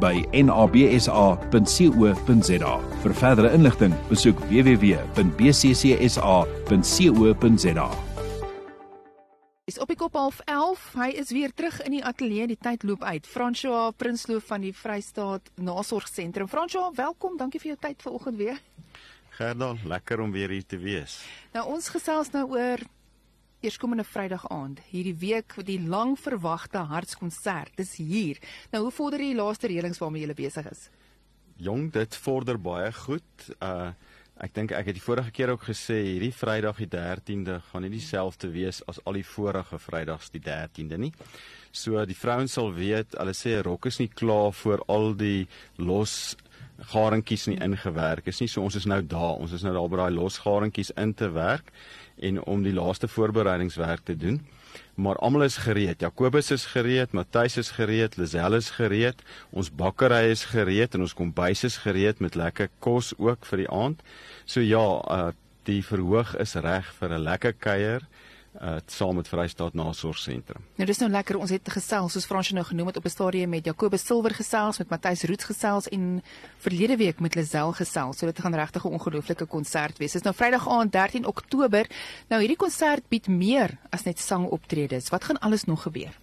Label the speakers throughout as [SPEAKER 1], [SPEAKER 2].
[SPEAKER 1] by nabsa.co.za. Vir verdere inligting, besoek www.bccsa.co.za.
[SPEAKER 2] Is op die kop half 11. Hy is weer terug in die ateljee. Die tyd loop uit. François Prinsloo van die Vrystaat Nasorgsentrum. François, welkom. Dankie vir jou tyd vanoggend weer.
[SPEAKER 3] Gerda, lekker om weer hier te wees.
[SPEAKER 2] Nou ons gesels nou oor eerskomende Vrydag aand. Hierdie week die lang verwagte hartskonsert. Dis hier. Nou hoe vorder die laaste reëlings waarmee jy besig is?
[SPEAKER 3] Jong, dit vorder baie goed. Uh ek dink ek het die vorige keer ook gesê hierdie Vrydag die 13de gaan nie dieselfde wees as al die vorige Vrydags die 13de nie. So die vrouens sal weet, hulle sê rok is nie klaar voor al die los garingkies nie ingewerk is nie. So ons is nou daar. Ons is nou daar by daai los garingkies in te werk en om die laaste voorbereidingswerk te doen. Maar almal is gereed. Jakobus is gereed, Matthys is gereed, Lisel is gereed, ons bakkery is gereed en ons kombuis is gereed met lekker kos ook vir die aand. So ja, uh die verhoog is reg vir 'n lekker kuier uh saam met Vrystaat Nasorgsentrum.
[SPEAKER 2] Nou dis nou lekker ons het gesels soos Fransje nou genoem het op 'n stadium met Jacobus Silver gesels met Matthys Roots gesels en verlede week met Lazel gesels. So dit gaan regtig 'n ongelooflike konsert wees. Dit is nou Vrydag aand 13 Oktober. Nou hierdie konsert bied meer as net sangoptredes. Wat gaan alles nog gebeur?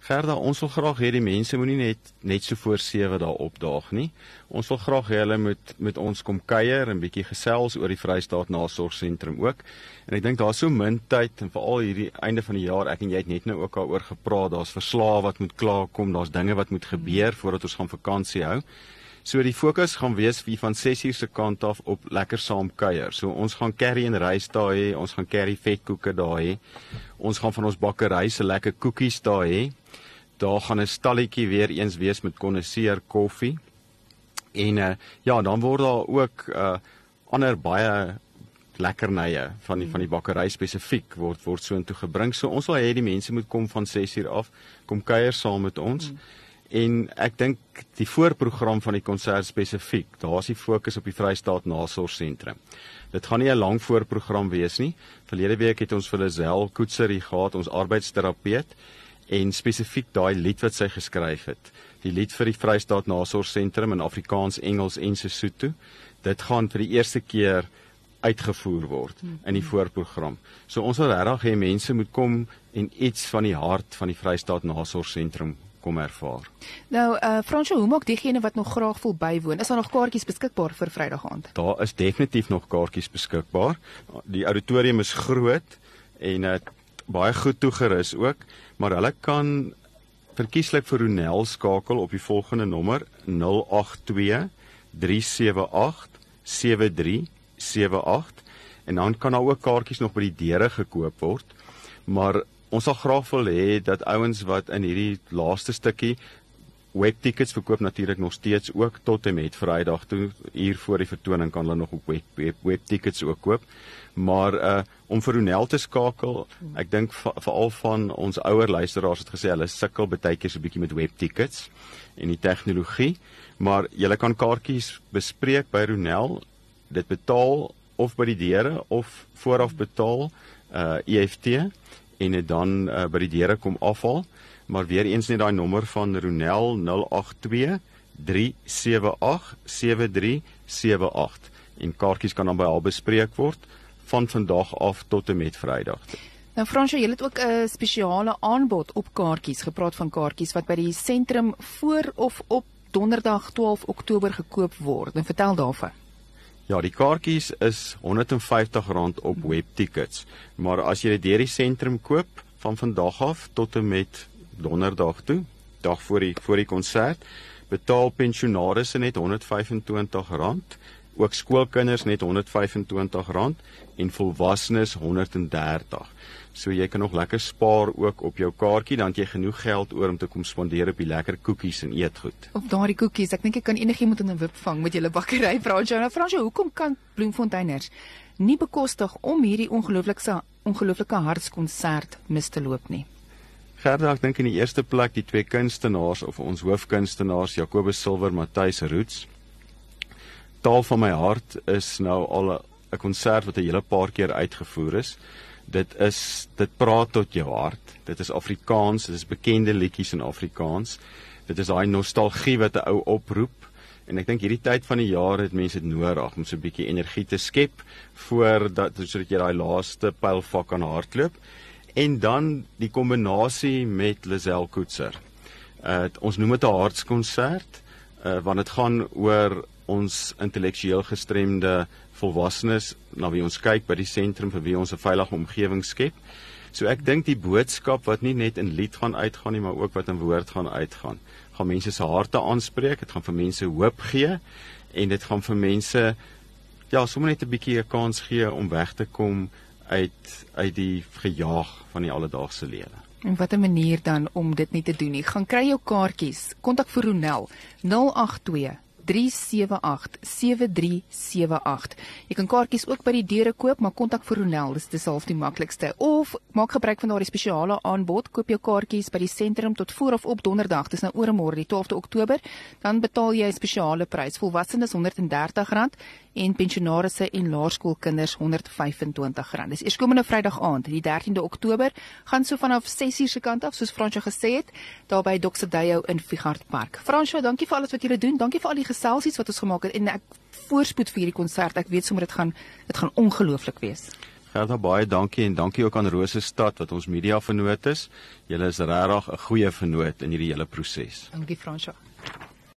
[SPEAKER 3] Gerda, ons wil graag hê die mense moenie net net so voor 7 daar opdaag nie. Ons wil graag hê hulle moet met ons kom kuier en bietjie gesels oor die Vrystaat Nasorgsentrum ook. En ek dink daar's so min tyd en veral hierdie einde van die jaar, ek en jy het net nou ook daaroor gepraat, daar's verslae wat moet klaarkom, daar's dinge wat moet gebeur voordat ons gaan vakansie hou. So die fokus gaan wees vir van 6 uur se kant af op lekker saam kuier. So ons gaan curry en rys daar hê, ons gaan curry vetkoeke daar hê. Ons gaan van ons bakkery se lekker koekies daar hê daar gaan 'n stalletjie weer eens wees met kondenseer koffie. En uh, ja, dan word daar ook uh ander baie lekkernye van die van die bakkery spesifiek word word so intoe gebring. So ons wil hê die mense moet kom van 6uur af, kom kuier saam met ons. Mm. En ek dink die voorprogram van die konsert spesifiek, daar's die fokus op die Vrystaat Nasorgsentrum. Dit gaan nie 'n lang voorprogram wees nie. Verlede week het ons vir Lazel Koetser hier gehad, ons arbeidsterapeut en spesifiek daai lied wat sy geskryf het. Die lied vir die Vrystaat Nasorgsentrum in Afrikaans, Engels en Sesotho. Dit gaan vir die eerste keer uitgevoer word in die voorprogram. So ons wil regtig hê mense moet kom en iets van die hart van die Vrystaat Nasorgsentrum kom ervaar.
[SPEAKER 2] Nou, uh Fransjo, hoe maak diegene wat nog graag wil bywoon? Is daar nog kaartjies beskikbaar vir Vrydag aand?
[SPEAKER 3] Daar is definitief nog kaartjies beskikbaar. Die auditorium is groot en uh baie goed toegerus ook maar hulle kan verkieslik vir Ronel skakel op die volgende nommer 082 378 7378 en dan kan daar ook kaartjies nog by die deure gekoop word. Maar ons sal graag wil hê dat ouens wat in hierdie laaste stukkie webtickets verkoop natuurlik nog steeds ook tot en met Vrydag toe hier voor die vertoning kan hulle nog op web webtickets web ook koop. Maar uh om vir Ronel te skakel, ek dink veral van ons ouer luisteraars het gesê hulle sukkel baie keer so 'n bietjie met webtickets en die tegnologie, maar jy kan kaartjies bespreek by Ronel. Dit betaal of by die deure of vooraf betaal uh EFT en dit dan uh, by die deure kom afhaal maar weer eens net daai nommer van Ronel 082 378 7378 en kaartjies kan dan by haar bespreek word van vandag af tot en met Vrydag.
[SPEAKER 2] Nou Fransjo, jy het ook 'n spesiale aanbod op kaartjies, gepraat van kaartjies wat by die sentrum voor of op Donderdag 12 Oktober gekoop word. En vertel daarvan.
[SPEAKER 3] Ja, die kaartjies is R150 op webtickets, maar as jy dit deur die sentrum koop van vandag af tot en met donderdag toe, dag voor die voor die konsert, betaal pensionaars net R125 ook skoolkinders net R125 en volwassenes R130. So jy kan nog lekker spaar ook op jou kaartjie dan jy genoeg geld oor om te kom spandeer op die lekker koekies en eetgoed.
[SPEAKER 2] Op daardie koekies, ek dink ek kan enigiemand in 'n wip vang met julle bakkery. Fransjo, nou Fransjo, hoekom kan Bloemfonteiners nie bekostig om hierdie ongelooflike ongelooflike hartskonsert mis te loop nie?
[SPEAKER 3] Gerda, ek dink in die eerste plek die twee kunstenaars of ons hoofkunstenaars Jacobus Silver, Matthys Roots. Taal van my hart is nou al 'n konsert wat 'n hele paar keer uitgevoer is dit is dit praat tot jou hart. Dit is Afrikaans, dit is bekende liedjies in Afrikaans. Dit is daai nostalgie wat 'n ou oproep en ek dink hierdie tyd van die jaar het mense dit nodig om so 'n bietjie energie te skep voor dat sodat jy daai laaste pylvak kan hardloop. En dan die kombinasie met Lisel Koetser. Uh ons noem dit 'n hartskonsert uh want dit gaan oor ons intellektueel gestremde volwassenes na wie ons kyk by die sentrum vir wie ons 'n veilige omgewing skep. So ek dink die boodskap wat nie net in lied gaan uitgaan nie, maar ook wat in woord gaan uitgaan, gaan mense se harte aanspreek, dit gaan vir mense hoop gee en dit gaan vir mense ja, sommer net 'n bietjie 'n kans gee om weg te kom uit uit die gejaag van die alledaagse lewe.
[SPEAKER 2] En wat 'n manier dan om dit nie te doen nie. Gaan kry jou kaartjies. Kontak vir Ronel 082 3787378. Jy kan kaartjies ook by die deure koop, maar kontak vir Ronel, dis dis half die maklikste. Of maak gebruik van daardie spesiale aanbod, koop jou kaartjies by die sentrum tot voor of op donderdag, dis nou oor môre die 12de Oktober, dan betaal jy 'n spesiale prys. Volwassenes R130 en pensionaarsse en laerskoolkinders R125. Dis eerskomende Vrydag aand, die 13de Oktober, gaan so vanaf 6:00 se kant af, soos Fransjo gesê het, daar by Dr. Deyo in Figart Park. Fransjo, dankie vir alles wat jy doen. Dankie vir al die geselsies wat ons gemaak het en ek voorspoed vir hierdie konsert. Ek weet sommer dit gaan dit gaan ongelooflik wees.
[SPEAKER 3] Gerda baie dankie en dankie ook aan Rose Stad wat ons media vernoot is. Julle is regtig 'n goeie vernoot in hierdie hele proses.
[SPEAKER 2] Dankie Fransjo.